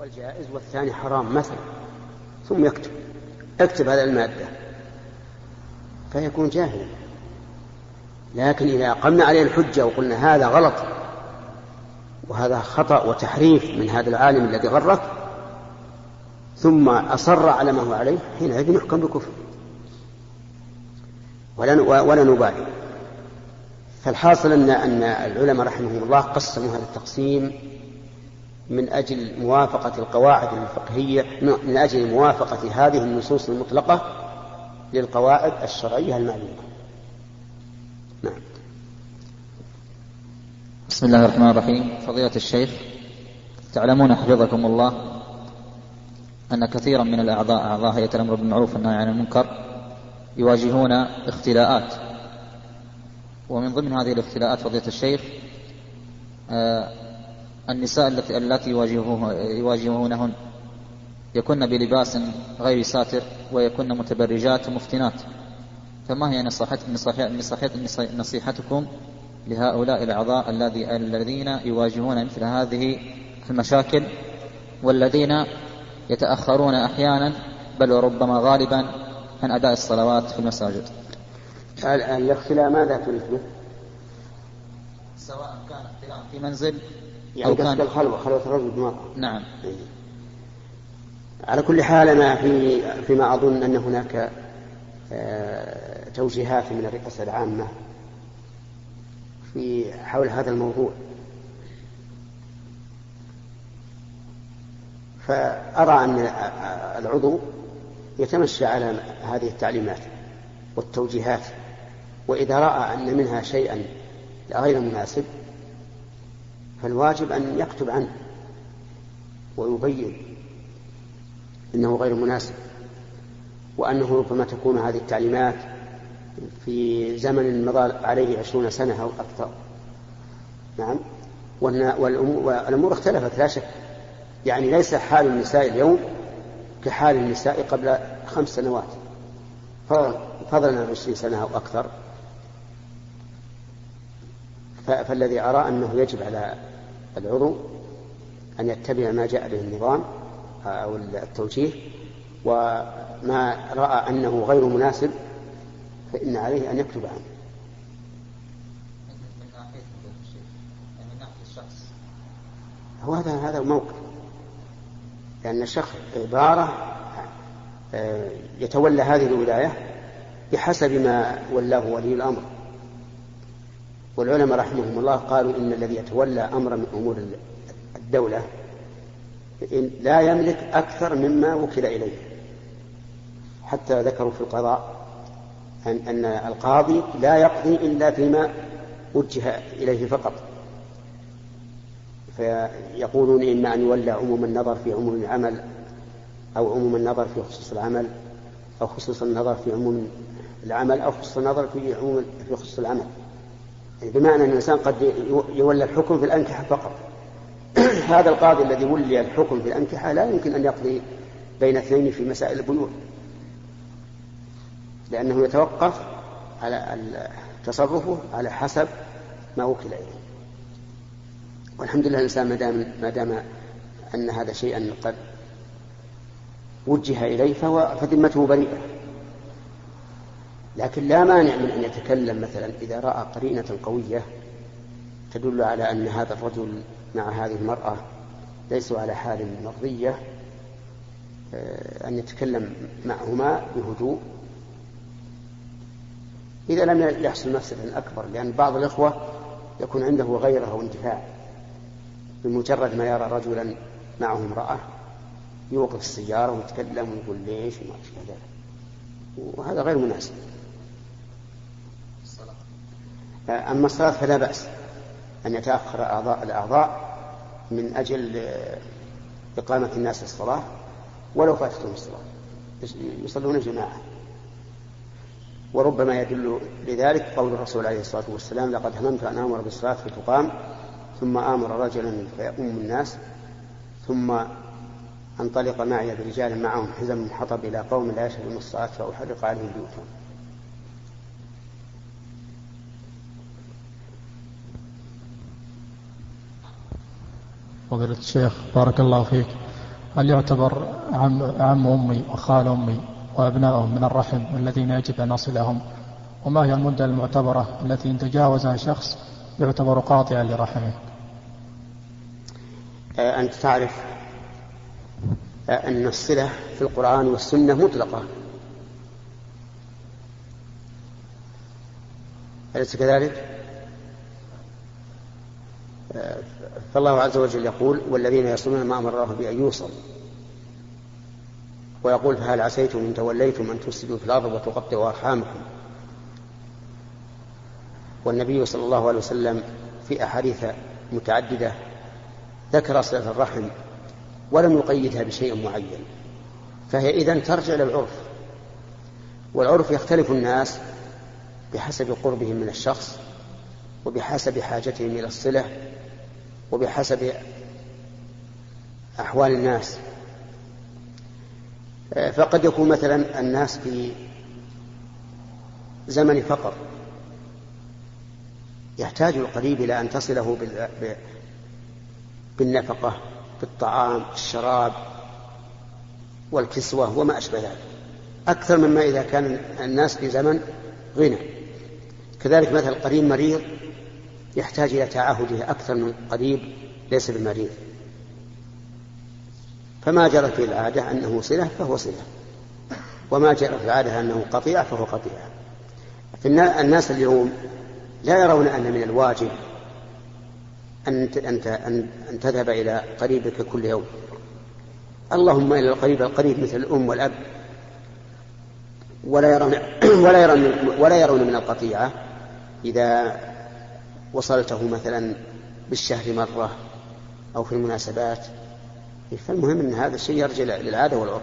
الأول جائز والثاني حرام مثلا ثم يكتب اكتب هذه المادة فيكون جاهلا. لكن إذا قمنا عليه الحجة وقلنا هذا غلط وهذا خطأ وتحريف من هذا العالم الذي غرك ثم أصر على ما هو عليه حينئذ يحكم بكفر ولا ولا نبالي. فالحاصل أن أن العلماء رحمهم الله قسموا هذا التقسيم من أجل موافقة القواعد الفقهية من أجل موافقة هذه النصوص المطلقة للقواعد الشرعية المعلومة. نعم. بسم الله الرحمن الرحيم. فضيلة الشيخ تعلمون حفظكم الله أن كثيرا من الأعضاء أعضاء هيئة الأمر بالمعروف والنهي عن المنكر يواجهون اختلاءات. ومن ضمن هذه الاختلاءات فضيلة الشيخ آه النساء التي التي يواجهونهن. يكن بلباس غير ساتر ويكن متبرجات مفتنات. فما هي نصيحتكم لهؤلاء الأعضاء الذين يواجهون مثل هذه المشاكل والذين يتأخرون أحيانا بل وربما غالبا عن أداء الصلوات في المساجد؟ الإختلاء ماذا تريد به؟ سواء كان اختلاء في منزل يعني أو كان الخلوة خلوة الرجل بالمرأة نعم. إيه. على كل حال أنا في فيما أظن أن هناك آه، توجيهات من الرئاسة العامة في حول هذا الموضوع. فأرى أن العضو يتمشى على هذه التعليمات والتوجيهات وإذا رأى أن منها شيئا غير مناسب فالواجب أن يكتب عنه ويبين أنه غير مناسب وأنه ربما تكون هذه التعليمات في زمن مضى عليه عشرون سنة أو أكثر. نعم. والأمور اختلفت لا شك. يعني ليس حال النساء اليوم كحال النساء قبل خمس سنوات. فضلا عن عشرين سنة أو أكثر. فالذي أرى أنه يجب على العضو أن يتبع ما جاء به النظام أو التوجيه وما رأى أنه غير مناسب فإن عليه أن يكتب عنه. هو هذا هذا الموقف لأن الشخص عبارة آه، يتولى هذه الولاية بحسب ما ولاه ولي الأمر. والعلماء رحمهم الله قالوا إن الذي يتولى أمر من أمور الدولة لا يملك أكثر مما وكل إليه. حتى ذكروا في القضاء أن, أن القاضي لا يقضي إلا فيما وجه إليه فقط. فيقولون إما أن يولى عموم النظر في عموم العمل أو عموم النظر في خصوص العمل أو خصوص النظر في عموم العمل أو خصوص النظر في عموم في خصوص العمل. بمعنى أن الإنسان قد يولى الحكم في الأنكحة فقط. هذا القاضي الذي ولي الحكم في الأنكحة لا يمكن أن يقضي بين اثنين في مسائل البيوع. لأنه يتوقف على تصرفه على حسب ما وكل إليه والحمد لله الإنسان ما دام ما دام أن هذا شيئا قد وجه إليه فهو فذمته بريئة. لكن لا مانع من أن يتكلم مثلا إذا رأى قرينة قوية تدل على أن هذا الرجل مع هذه المرأة ليسوا على حال مرضية آه، أن يتكلم معهما بهدوء. إذا لم يحصل مفسدة أكبر لأن بعض الإخوة يكون عنده غيره واندفاع بمجرد ما يرى رجلا معه امرأة يوقف السيارة ويتكلم ويقول ليش وما أشبه ذلك. وهذا غير مناسب. أما الصلاة فلا بأس أن يتأخر أعضاء الأعضاء من أجل إقامة الناس الصلاة ولو فاتتهم الصلاة. يصلون جماعة. وربما يدل لذلك قول الرسول عليه الصلاة والسلام لقد هممت أن آمر بالصلاة فتقام ثم آمر رجلا فيؤم الناس ثم أنطلق معي برجال معهم حزم حطب إلى قوم لا يشهدون الصلاة فأحرق عليهم بيوتهم. فضيلة الشيخ بارك الله فيك هل يعتبر عم, عم أمي وخال أمي وأبنائهم من الرحم الذين يجب أن أصلهم وما هي المدة المعتبرة التي إن تجاوزها شخص يعتبر قاطعا لرحمه؟ آه، أنت تعرف آه، أن الصلة في القرآن والسنة مطلقة. أليس كذلك؟ فالله عز وجل يقول والذين يصلون ما أمر الله بأن يوصل. ويقول فهل عسيتم إن توليتم أن تفسدوا في الأرض وتقطعوا أرحامكم؟ والنبي صلى الله عليه وسلم في أحاديث متعددة ذكر صلة الرحم ولم يقيدها بشيء معين فهي إذن ترجع إلى العرف. والعرف يختلف الناس بحسب قربهم من الشخص وبحسب حاجتهم إلى الصلة وبحسب أحوال الناس. فقد يكون مثلا الناس في زمن فقر. يحتاج القريب إلى أن تصله بالنفقة بالطعام الشراب والكسوة وما أشبه ذلك. أكثر مما إذا كان الناس في زمن غنى. كذلك مثل قريب مريض يحتاج إلى تعهده أكثر من قريب ليس بمريض. فما جرت في العادة أنه صلة فهو صلة. وما جرى في العادة أنه قطيعة فهو قطيعة الناس اليوم لا يرون أن من الواجب أن أنت أن تذهب إلى قريبك كل يوم. اللهم إلى القريب القريب مثل الأم والأب. ولا يرون ولا يرون ولا يرون من القطيعة إذا وصلته مثلا بالشهر مرة أو في المناسبات. فالمهم أن هذا الشيء يرجع للعادة والعرف.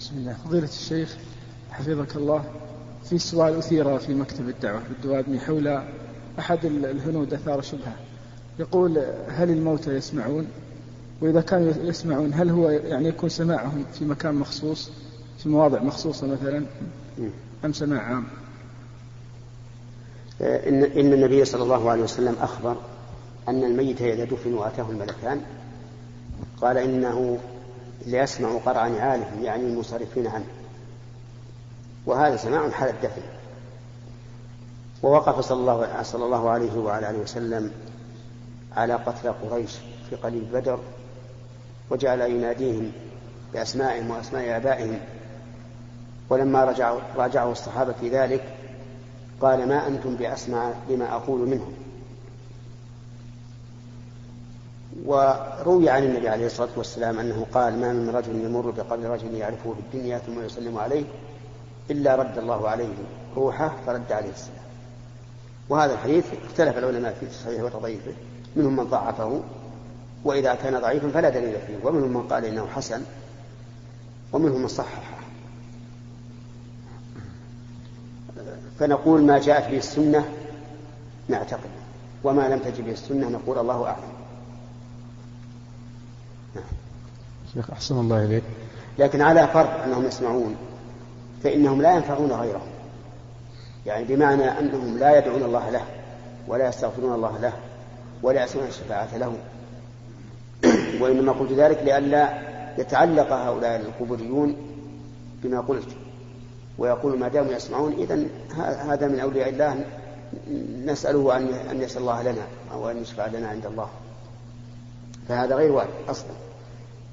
بسم الله. فضيلة الشيخ حفظك الله. في سؤال أثير في مكتب الدعوة بالدوادمي حول أحد الهنود أثار شبهة. يقول هل الموتى يسمعون؟ وإذا كانوا يسمعون هل هو يعني يكون سماعهم في مكان مخصوص في مواضع مخصوصة مثلا؟ أم سماع عام؟ إن, إن النبي صلى الله عليه وسلم أخبر أن الميت إذا دفن وأتاه الملكان قال إنه ليسمع قرع نعالهم يعني المنصرفين عنه. وهذا سماع حال الدفن. ووقف صلى الله, صلى الله عليه وعلى آله وسلم على قتل قريش في قليل بدر وجعل يناديهم بأسمائهم وأسماء آبائهم. ولما رجعوا راجعه الصحابة في ذلك قال ما أنتم بأسمع بما أقول منهم وروي عن النبي عليه الصلاة والسلام أنه قال ما من رجل يمر بقبر رجل يعرفه في الدنيا ثم يسلم عليه إلا رد الله عليه روحه فرد عليه السلام. وهذا الحديث اختلف العلماء في صحيحه وتضعيفه. منهم من ضعفه وإذا كان ضعيفا فلا دليل فيه. ومنهم من قال إنه حسن ومنهم من صححه. فنقول ما جاءت به السنة نعتقد وما لم تجد به السنة نقول الله أعلم. نعم. شيخ أحسن الله إليك. لكن على فرض أنهم يسمعون فإنهم لا ينفعون غيرهم. يعني بمعنى أنهم لا يدعون الله له ولا يستغفرون الله له ولا يسمعون الشفاعة له. وإنما قلت ذلك لئلا يتعلق هؤلاء القبوريون بما قلت. ويقول ما داموا يسمعون إذا هذا من أولياء الله نسأله أن أن يسأل الله لنا أو أن يشفع لنا عند الله. فهذا غير وارد أصلا.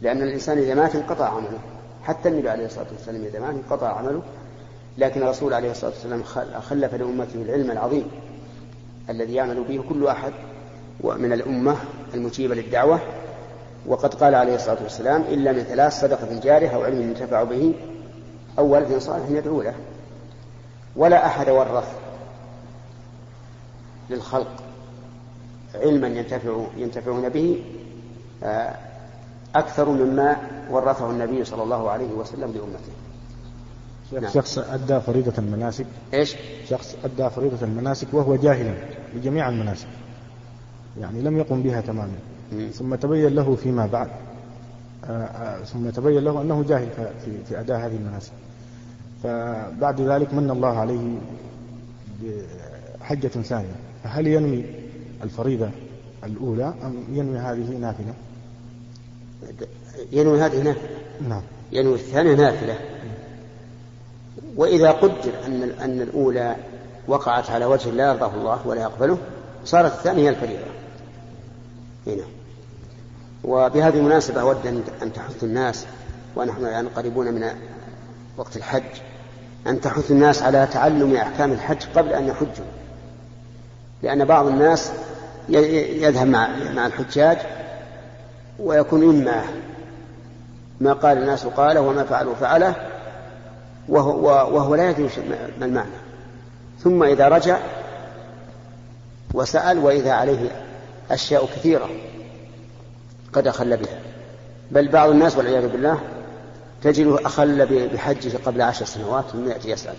لأن الإنسان إذا مات انقطع عمله. حتى النبي عليه الصلاة والسلام إذا مات انقطع عمله. لكن الرسول عليه الصلاة والسلام خلف لأمته العلم العظيم الذي يعمل به كل أحد ومن الأمة المجيبة للدعوة. وقد قال عليه الصلاة والسلام إلا من ثلاث صدقة جارية أو علم ينتفع به أو ولد صالح يدعو له ولا أحد ورث للخلق علما ينتفع ينتفعون به آه، أكثر مما ورثه النبي صلى الله عليه وسلم لأمته. نعم. شخص أدى فريضة المناسك. إيش؟ شخص أدى فريضة المناسك وهو جاهلا بجميع المناسك. يعني لم يقم بها تماما. ثم تبين له فيما بعد. آه، آه، ثم تبين له أنه جاهل في, في أداء هذه المناسك. فبعد ذلك من الله عليه بحجة ثانية. فهل ينوي الفريضة الأولى أم ينوي هذه نافلة؟ ينوي هذه نافلة. نعم. ينوي الثانية نافلة. وإذا قدر أن أن الأولى وقعت على وجه لا يرضاه الله ولا يقبله صارت الثانية هي الفريضة. هنا وبهذه المناسبة أود أن تحث الناس ونحن الآن قريبون من وقت الحج أن تحث الناس على تعلم أحكام الحج قبل أن يحجوا. لأن بعض الناس يذهب مع مع الحجاج ويكون إما ما قال الناس قاله وما فعلوا فعله وهو, وهو لا يدري ما المعنى. ثم إذا رجع وسأل وإذا عليه أشياء كثيرة قد أخل بها. بل بعض الناس والعياذ بالله تجده أخل بحجه قبل عشر سنوات ثم يأتي يسأل.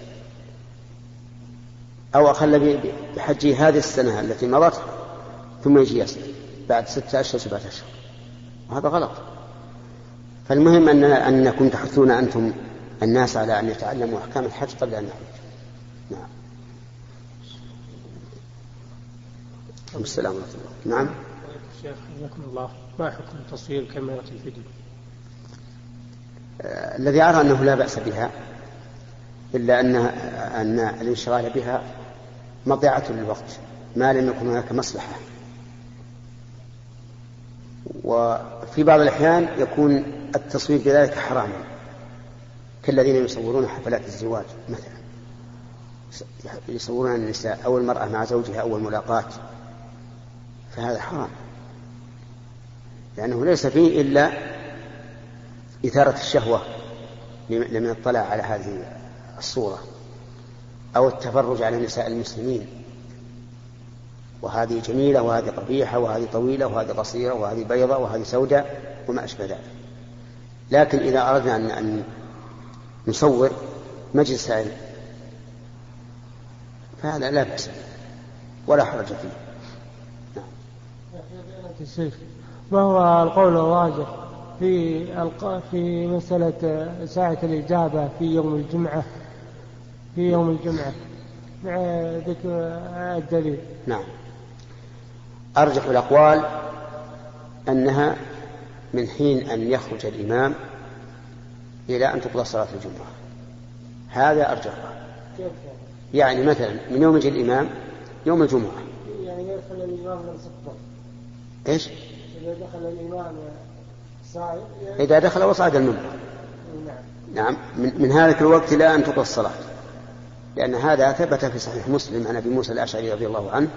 أو أخل بحجه هذه السنة التي مضت ثم يجي يسأل. بعد ستة أشهر سبعة أشهر وهذا غلط. فالمهم أن أنكم تحثون أنتم الناس على أن يتعلموا أحكام الحج قبل أن يحج. نعم. السلام ورحمة الله نعم. شيخ حياكم الله. ما حكم تصوير كاميرا الفيديو. الذي أرى أنه لا بأس بها إلا أن أن الانشغال بها مضيعة للوقت ما لم يكن هناك مصلحة. وفي بعض الأحيان يكون التصوير بذلك حراما كالذين يصورون حفلات الزواج مثلا. يصورون النساء أو المرأة مع زوجها أول ملاقاة فهذا حرام. لأنه ليس فيه إلا إثارة الشهوة لمن اطلع على هذه الصورة أو التفرج على نساء المسلمين. وهذه جميلة وهذه قبيحة وهذه طويلة وهذه قصيرة وهذه بيضاء وهذه سوداء وما أشبه ذلك. لكن إذا أردنا أن نصور مجلس علم فهذا لا بأس ولا حرج فيه. نعم. الشيخ ما هو القول الراجح؟ في في مسألة ساعة الإجابة في يوم الجمعة في يوم الجمعة مع ذكر الدليل. نعم. أرجح الأقوال أنها من حين أن يخرج الإمام إلى أن تقضى صلاة الجمعة. هذا أرجحها يعني مثلا من يوم يجي الإمام يوم الجمعة. يعني يدخل الإمام من إيش؟ إذا دخل الإمام إذا دخل وصعد المنبر. نعم. من, من هذا الوقت إلى أن تقضى الصلاة. لأن هذا ثبت في صحيح مسلم عن أبي موسى الأشعري رضي الله عنه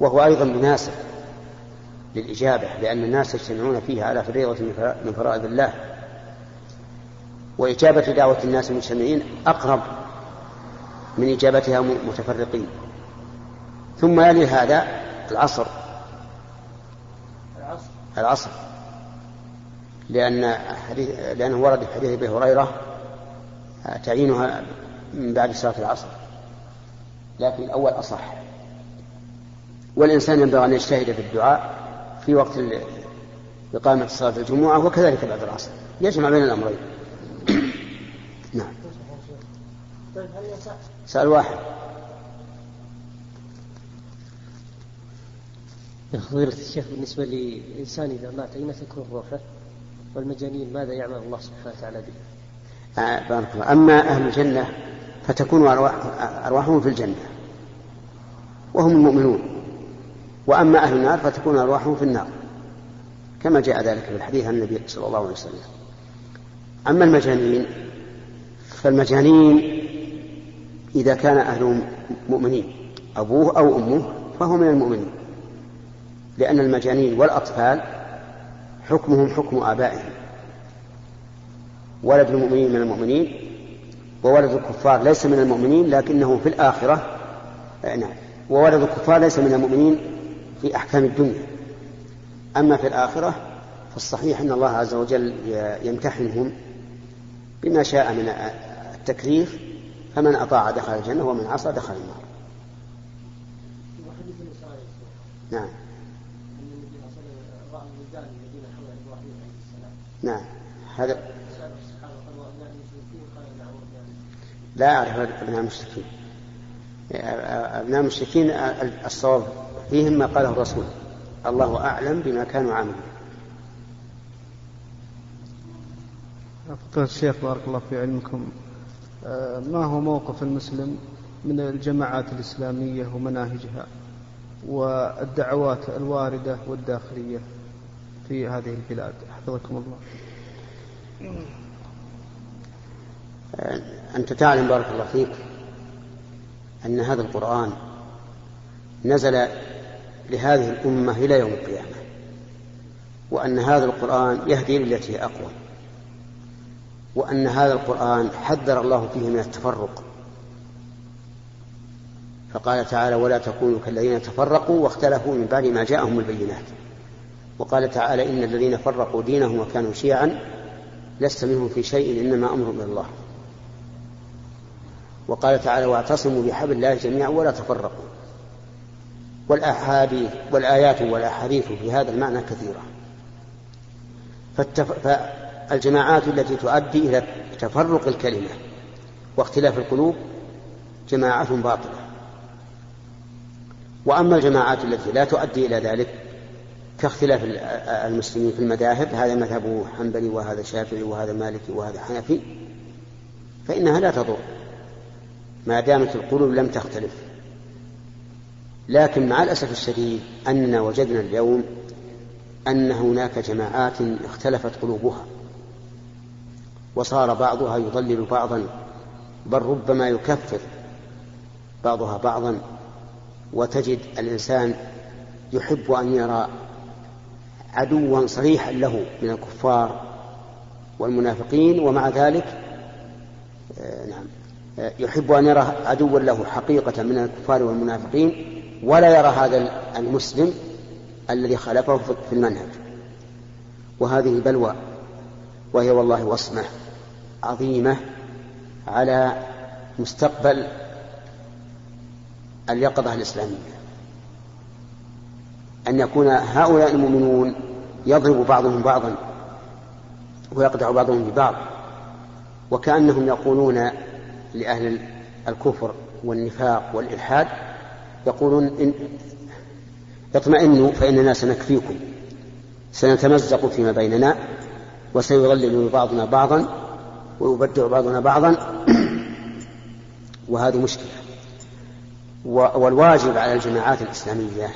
وهو أيضا مناسب للإجابة لأن الناس يجتمعون فيها على فريضة من فرائض الله. وإجابة دعوة الناس المجتمعين أقرب من إجابتها متفرقين. ثم يلي هذا العصر. العصر. العصر. لأن حديث لأنه ورد في حديث أبي هريرة تعيينها من بعد صلاة العصر. لكن الأول أصح. والإنسان ينبغي أن يجتهد في الدعاء في وقت إقامة صلاة الجمعة وكذلك بعد العصر. يجمع بين الأمرين. نعم. سأل واحد. فضيلة الشيخ بالنسبة للإنسان إذا مات أين تكون روحه؟ والمجانين ماذا يعمل الله سبحانه وتعالى به؟ آه بارك الله. أما أهل الجنة فتكون أرواح أرواحهم في الجنة وهم المؤمنون. وأما أهل النار فتكون أرواحهم في النار كما جاء ذلك في الحديث عن النبي صلى الله عليه وسلم. أما المجانين فالمجانين إذا كان أهلهم مؤمنين أبوه أو أمه فهو من المؤمنين لأن المجانين والأطفال حكمهم حكم آبائهم. ولد المؤمنين من المؤمنين وولد الكفار ليس من المؤمنين لكنه في الآخرة نعم وولد الكفار ليس من المؤمنين في أحكام الدنيا. أما في الآخرة فالصحيح أن الله عز وجل يمتحنهم بما شاء من التكليف فمن أطاع دخل الجنة ومن عصى دخل النار. نعم. نعم. هذا لا أعرف أبناء المشركين. أبناء المشركين الصواب فيهم ما قاله الرسول. الله أعلم بما كانوا عاملين فضيلة الشيخ بارك الله في علمكم. ما هو موقف المسلم من الجماعات الإسلامية ومناهجها والدعوات الواردة والداخلية؟ في هذه البلاد. حفظكم الله. أنت تعلم بارك الله فيك أن هذا القرآن نزل لهذه الأمة إلى يوم القيامة وأن هذا القرآن يهدي للتي هي أقوى وأن هذا القرآن حذر الله فيه من التفرق. فقال تعالى ولا تكونوا كالذين تفرقوا واختلفوا من بعد ما جاءهم البينات. وقال تعالى إن الذين فرقوا دينهم وكانوا شيعا لست منهم في شيء إنما أمر من الله. وقال تعالى واعتصموا بحبل الله جميعا ولا تفرقوا. والأحاديث والآيات والأحاديث في هذا المعنى كثيرة. فالتف... فالجماعات التي تؤدي إلى تفرق الكلمة واختلاف القلوب جماعة باطلة. وأما الجماعات التي لا تؤدي إلى ذلك كاختلاف المسلمين في المذاهب هذا مذهب حنبلي وهذا شافعي وهذا مالكي وهذا حنفي فإنها لا تضر. ما دامت القلوب لم تختلف. لكن مع الأسف الشديد أننا وجدنا اليوم أن هناك جماعات اختلفت قلوبها وصار بعضها يضلل بعضا بل ربما يكفر بعضها بعضا وتجد الإنسان يحب أن يرى عدوا صريحا له من الكفار والمنافقين ومع ذلك آه، نعم آه، يحب أن يرى عدوا له حقيقة من الكفار والمنافقين ولا يرى هذا المسلم الذي خالفه في المنهج. وهذه بلوى وهي والله وصمة عظيمة على مستقبل اليقظة الإسلامية. أن يكون هؤلاء المؤمنون يضرب بعضهم بعضا ويقطع بعضهم ببعض وكأنهم يقولون لأهل الكفر والنفاق والإلحاد يقولون إن اطمئنوا فإننا سنكفيكم سنتمزق فيما بيننا وسيضلل بعضنا بعضا ويبدع بعضنا بعضا. وهذه مشكلة. والواجب على الجماعات الإسلامية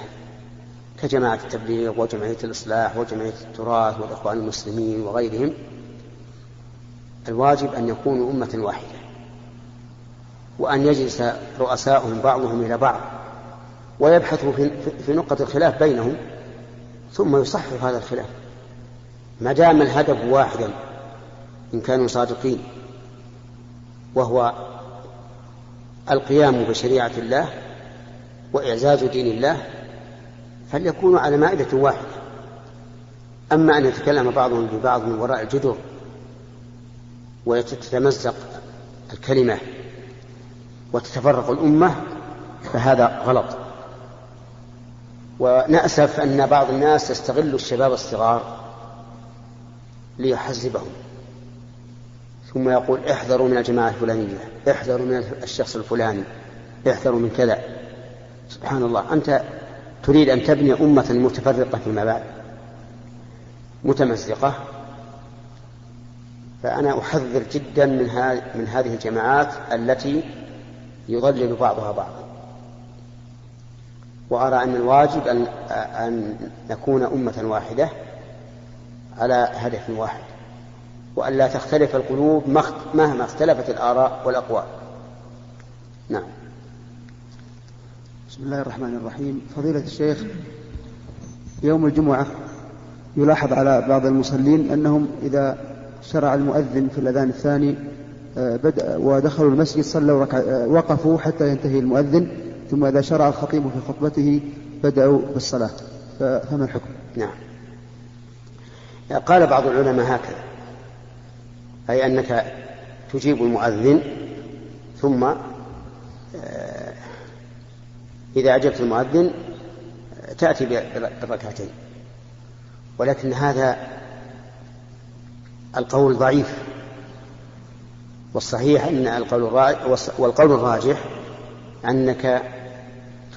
كجماعة التبليغ وجمعية الإصلاح وجمعية التراث والإخوان المسلمين وغيرهم الواجب أن يكونوا أمة واحدة وأن يجلس رؤساؤهم بعضهم إلى بعض ويبحثوا في نقطة الخلاف بينهم ثم يصحح هذا الخلاف. ما دام الهدف واحدا إن كانوا صادقين وهو القيام بشريعة الله وإعزاز دين الله فليكونوا على مائدة واحدة أما أن يتكلم بعضهم ببعض من وراء الجدر وتتمزق الكلمة وتتفرق الأمة فهذا غلط. ونأسف أن بعض الناس يستغل الشباب الصغار ليحزبهم. ثم يقول احذروا من الجماعة الفلانية احذروا من الشخص الفلاني احذروا من كذا. سبحان الله. أنت تريد أن تبني أمة متفرقة فيما بعد متمزقة. فأنا أحذر جدا من, من هذه الجماعات التي يضلل بعضها بعضا. وأرى أن الواجب أن, أن نكون أمة واحدة على هدف واحد وأن لا تختلف القلوب مهما اختلفت الآراء والأقوال. نعم. بسم الله الرحمن الرحيم. فضيلة الشيخ يوم الجمعة يلاحظ على بعض المصلين أنهم إذا شرع المؤذن في الأذان الثاني آه، بدأ ودخلوا المسجد صلوا آه، وقفوا حتى ينتهي المؤذن ثم إذا شرع الخطيب في خطبته بدأوا بالصلاة. فما الحكم؟ نعم. قال بعض العلماء هكذا. أي أنك تجيب المؤذن ثم آه، إذا أجبت المؤذن تأتي بالركعتين ولكن هذا القول ضعيف. والصحيح أن القول والقول الراجح أنك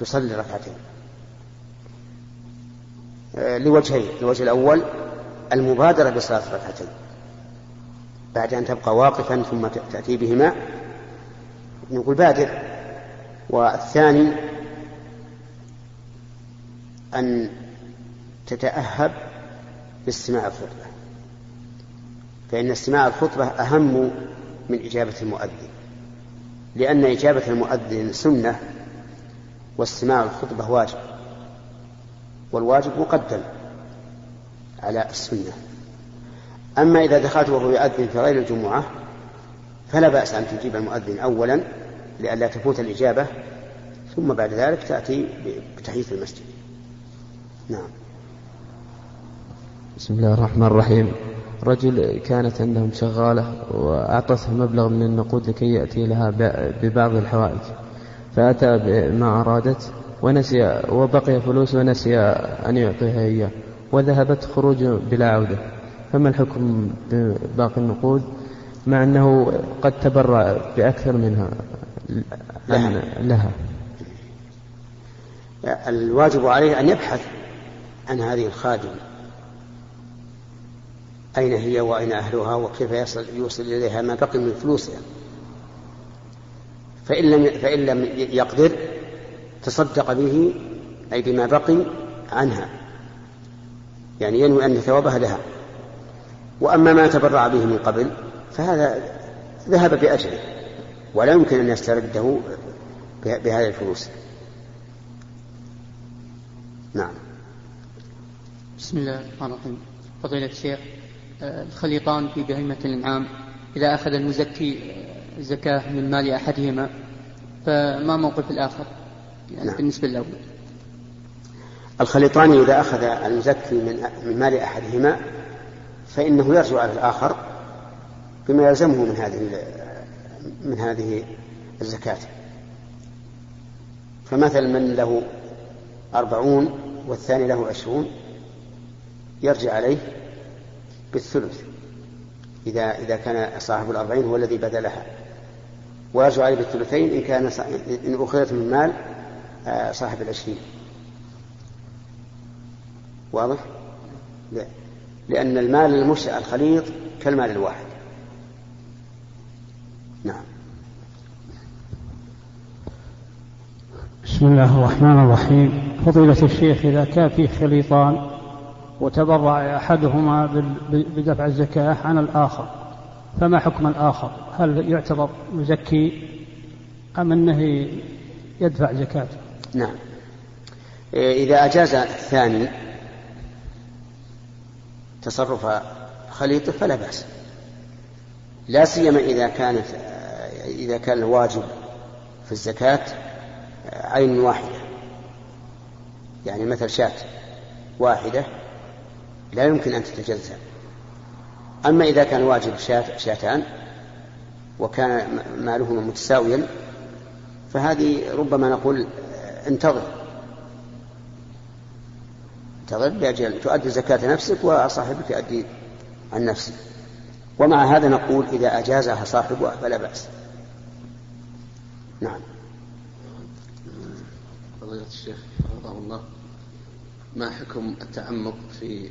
تصلي ركعتين. آه، لوجهين الوجه الأول المبادرة بصلاة ركعتين بعد أن تبقى واقفا ثم تأتي بهما نقول بادر. والثاني أن تتأهب لاستماع الخطبة. فإن استماع الخطبة أهم من إجابة المؤذن لأن إجابة المؤذن سنة واستماع الخطبة واجب والواجب مقدم على السنة. أما إذا دخلت وهو يؤذن في غير الجمعة فلا بأس أن تجيب المؤذن أولا لئلا تفوت الإجابة ثم بعد ذلك تأتي بتحية المسجد. نعم. بسم الله الرحمن الرحيم. رجل كانت عندهم شغالة وأعطته مبلغ من النقود لكي يأتي لها ببعض الحوائج. فأتى بما أرادت ونسي وبقي فلوس ونسي أن يعطيها إياه وذهبت خروج بلا عودة. فما الحكم بباقي النقود؟ مع أنه قد تبرع بأكثر منها لها, لها. الواجب عليه أن يبحث عن هذه الخادمة. أين هي وأين أهلها وكيف يصل, يوصل إليها؟ ما بقي من فلوسها. فإن لم فإن لم يقدر تصدق به أي بما بقي عنها. يعني ينوي أن ثوابها لها. وأما ما تبرع به من قبل فهذا ذهب بأجره ولا يمكن أن يسترده بهذه الفلوس. نعم. بسم الله الرحمن الرحيم. فضيلة الشيخ الخليطان في بهيمة الأنعام. إذا أخذ المزكي زكاة من مال أحدهما فما موقف الآخر؟ يعني نعم. بالنسبة للأول. الخليطان إذا أخذ المزكي من من مال أحدهما فإنه يرجع على الآخر بما يلزمه من هذه من هذه الزكاة. فمثلا من له أربعون والثاني له عشرون يرجع عليه بالثلث إذا إذا كان صاحب الأربعين هو الذي بذلها. ويرجع عليه بالثلثين إن كان إن أخذت من مال آه، صاحب العشرين. واضح؟ لا. لأن المال المشتع الخليط كالمال الواحد. نعم. بسم الله الرحمن الرحيم. فضيلة الشيخ إذا كان فيه خليطان وتبرع أحدهما بدفع الزكاة عن الآخر. فما حكم الآخر؟ هل يعتبر مزكي أم أنه يدفع زكاته؟ نعم. إذا أجاز الثاني تصرف خليطه فلا بأس. لا سيما إذا كانت إذا كان الواجب في الزكاة عين واحدة. يعني مثل شاة واحدة لا يمكن أن تتجزأ. أما إذا كان واجب شاتان وكان مالهما متساويا فهذه ربما نقول انتظر. انتظر بأجل تؤدي زكاة نفسك وصاحبك يؤدي عن نفسه. ومع هذا نقول إذا أجازها صاحبها فلا بأس. نعم. فضيلة الشيخ حفظه الله ما حكم التعمق في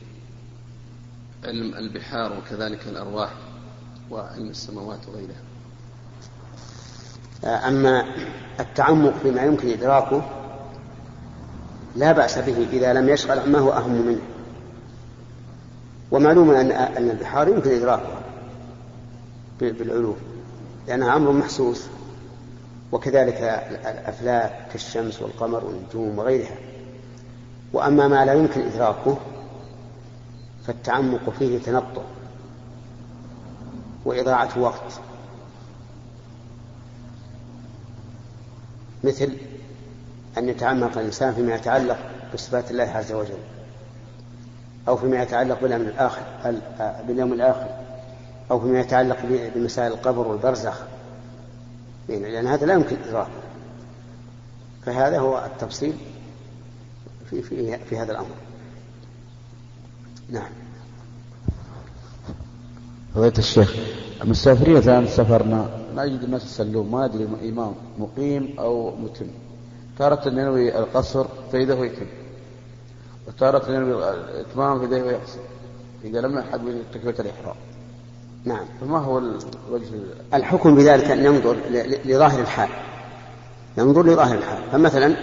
علم البحار وكذلك الأرواح وعلم السماوات وغيرها. أما التعمق فيما يمكن إدراكه لا بأس به إذا لم يشغل ما هو أهم منه. ومعلوم أن أن البحار يمكن إدراكها بالعلوم لأنها أمر محسوس وكذلك الأفلاك كالشمس والقمر والنجوم وغيرها. وأما ما لا يمكن إدراكه فالتعمق فيه تنطع وإضاعة وقت. مثل أن يتعمق الإنسان فيما يتعلق بصفات الله عز وجل أو فيما يتعلق بالأمن الآخر باليوم الآخر أو فيما يتعلق بمسائل القبر والبرزخ. لأن هذا لا يمكن إدراكه فهذا هو التفصيل في, في, في هذا الأمر. نعم. فضيلة الشيخ المسافرين الآن سافرنا ما يجد الناس يصلون ما أدري إمام مقيم أو متم. تارة ينوي القصر فإذا هو يتم. وتارة ينوي إتمام يديه ويقصر إذا لم يحد من تكبيرة الإحرام. نعم. فما هو الوجه الحكم بذلك أن ننظر ل- لظاهر الحال. ننظر لظاهر الحال. فمثلا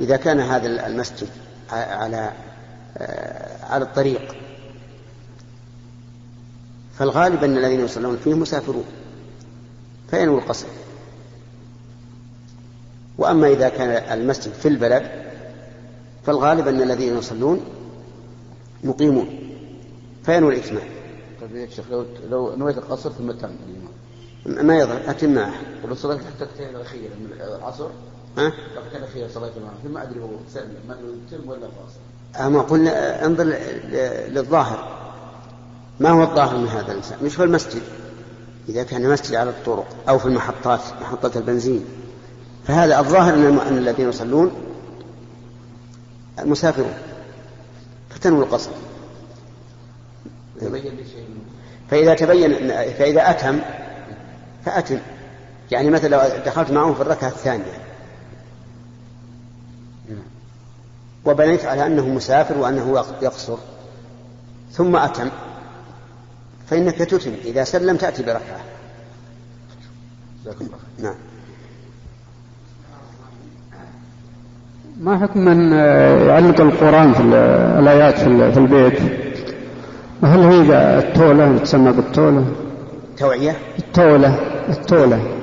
إذا كان هذا المسجد على آه، على الطريق فالغالب أن الذين يصلون فيه مسافرون فينوي القصر وأما إذا كان المسجد في البلد فالغالب أن الذين يصلون مقيمون فينوي الإتمام طيب يا شيخ لو لو نويت القصر ثم تم ما يضر أتم معه ولو صليت حتى الأخيرة من العصر؟ ها؟ الركعتين الأخيرة صليت معه ما أدري هو ما أدري تم ولا قاصر أما قلنا انظر للظاهر. ما هو الظاهر من هذا الإنسان؟ مش هو المسجد إذا كان مسجد على الطرق أو في المحطات محطة البنزين. فهذا الظاهر أن الذين يصلون مسافرون فتنوي القصر. فإذا تبين فإذا أتم فأتم. يعني مثلا لو دخلت معهم في الركعة الثانية. وبنيت على أنه مسافر وأنه يقصر. ثم أتم. فإنك تتم إذا سلم تأتي بركعة. جزاكم الله خير. نعم. ما حكم من آه، يعلق القرآن في ال- الآيات في ال- في البيت؟ هل هي التولة تسمى بالتولة؟ توعية؟ التولة التولة.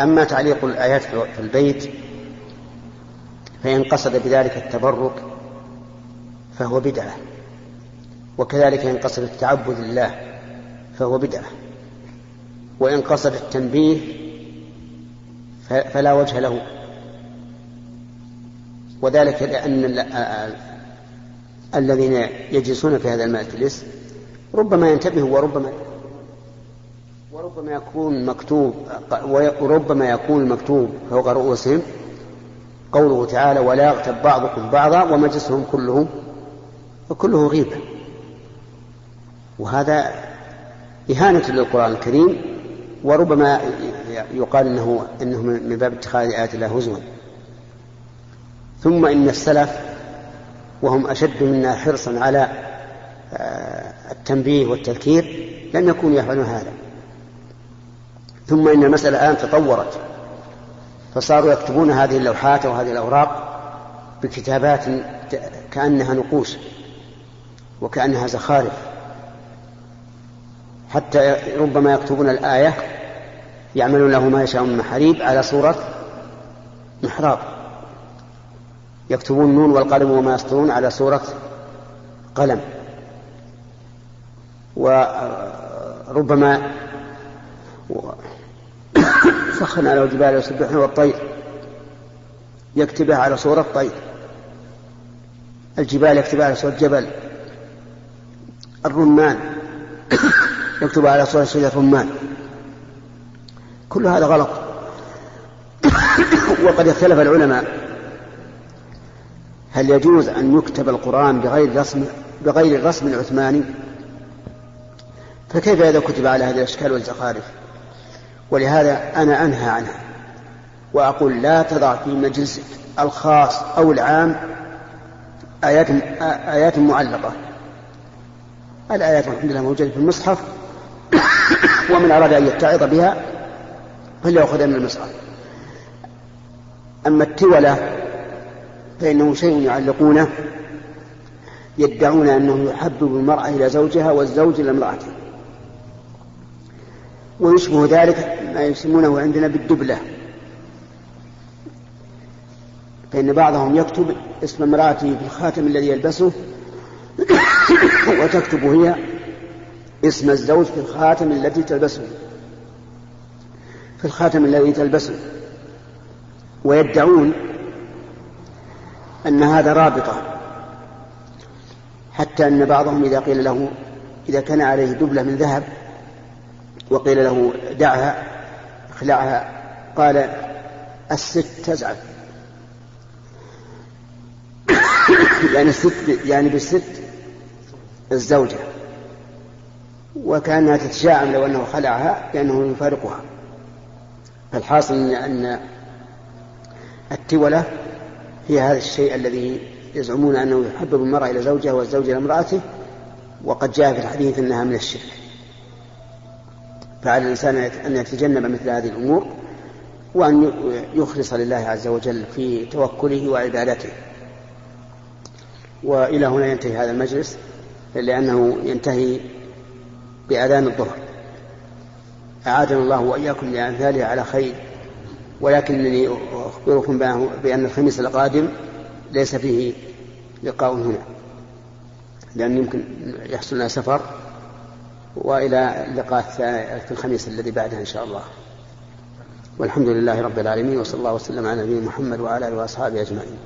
أما تعليق الآيات في البيت فإن قصد بذلك التبرك فهو بدعة. وكذلك إن قصد التعبد لله فهو بدعة. وإن قصد التنبيه فلا وجه له. وذلك لأن ال- ال- الذين يجلسون في هذا المجلس ربما ينتبهوا وربما وربما يكون مكتوب وربما يكون المكتوب فوق رؤوسهم قوله تعالى ولا يغتب بعضكم بعضا ومجلسهم كله وكله غيبة. وهذا إهانة للقرآن الكريم وربما يقال إنه إنه من باب اتخاذ آيات الله هزوا. ثم إن السلف وهم أشد منا حرصا على آه، التنبيه والتذكير لم يكونوا يفعلون هذا. ثم إن المسألة الآن تطورت. فصاروا يكتبون هذه اللوحات وهذه الأوراق بكتابات كأنها نقوش وكأنها زخارف. حتى ربما يكتبون الآية يعملون له ما يشاء من محاريب على صورة محراب. يكتبون النون والقلم وما يسطرون على صورة قلم. وربما سخن على الجبال يسبحن والطير يكتبها على صورة طير. الجبال يكتبها على صورة جبل. الرمان. يكتبها على صورة شجرة رمان كل هذا غلط. وقد اختلف العلماء. هل يجوز أن يكتب القرآن بغير رسم بغير الرسم العثماني؟ فكيف إذا كتب على هذه الأشكال والزخارف؟ ولهذا أنا أنهى عنها. وأقول لا تضع في مجلسك الخاص أو العام آيات آيات معلقة. الآيات الحمد لله موجودة في المصحف. ومن أراد أن يتعظ بها فليأخذها من المصحف أما التولة فإنه شيء يعلقونه يدعون أنه يحبب المرأة إلى زوجها والزوج إلى امرأته. ويشبه ذلك ما يسمونه عندنا بالدبلة. فإن بعضهم يكتب اسم امرأته في الخاتم الذي يلبسه وتكتب هي اسم الزوج في الخاتم الذي تلبسه في الخاتم الذي تلبسه. ويدعون أن هذا رابطة حتى أن بعضهم إذا قيل له إذا كان عليه دبلة من ذهب وقيل له دعها اخلعها قال الست تزعل. يعني الست يعني بالست الزوجة. وكانها تتشاءم لو أنه خلعها لأنه يفارقها. فالحاصل أن التولة هي هذا الشيء الذي يزعمون أنه يحبب المرأة إلى زوجها والزوج إلى امرأته وقد جاء في الحديث أنها من الشرك. فعلى الإنسان أن يتجنب مثل هذه الأمور وأن يخلص لله عز وجل في توكله وعبادته. وإلى هنا ينتهي هذا المجلس لأنه ينتهي بأذان الظهر. أعادنا الله وإياكم لأمثاله على خير. ولكنني أخبركم بأن الخميس القادم ليس فيه لقاء هنا. لأن يمكن يحصل لنا سفر وإلى اللقاء في الخميس الذي بعده إن شاء الله. والحمد لله رب العالمين وصلى الله وسلم على نبينا محمد وعلى آله وأصحابه أجمعين.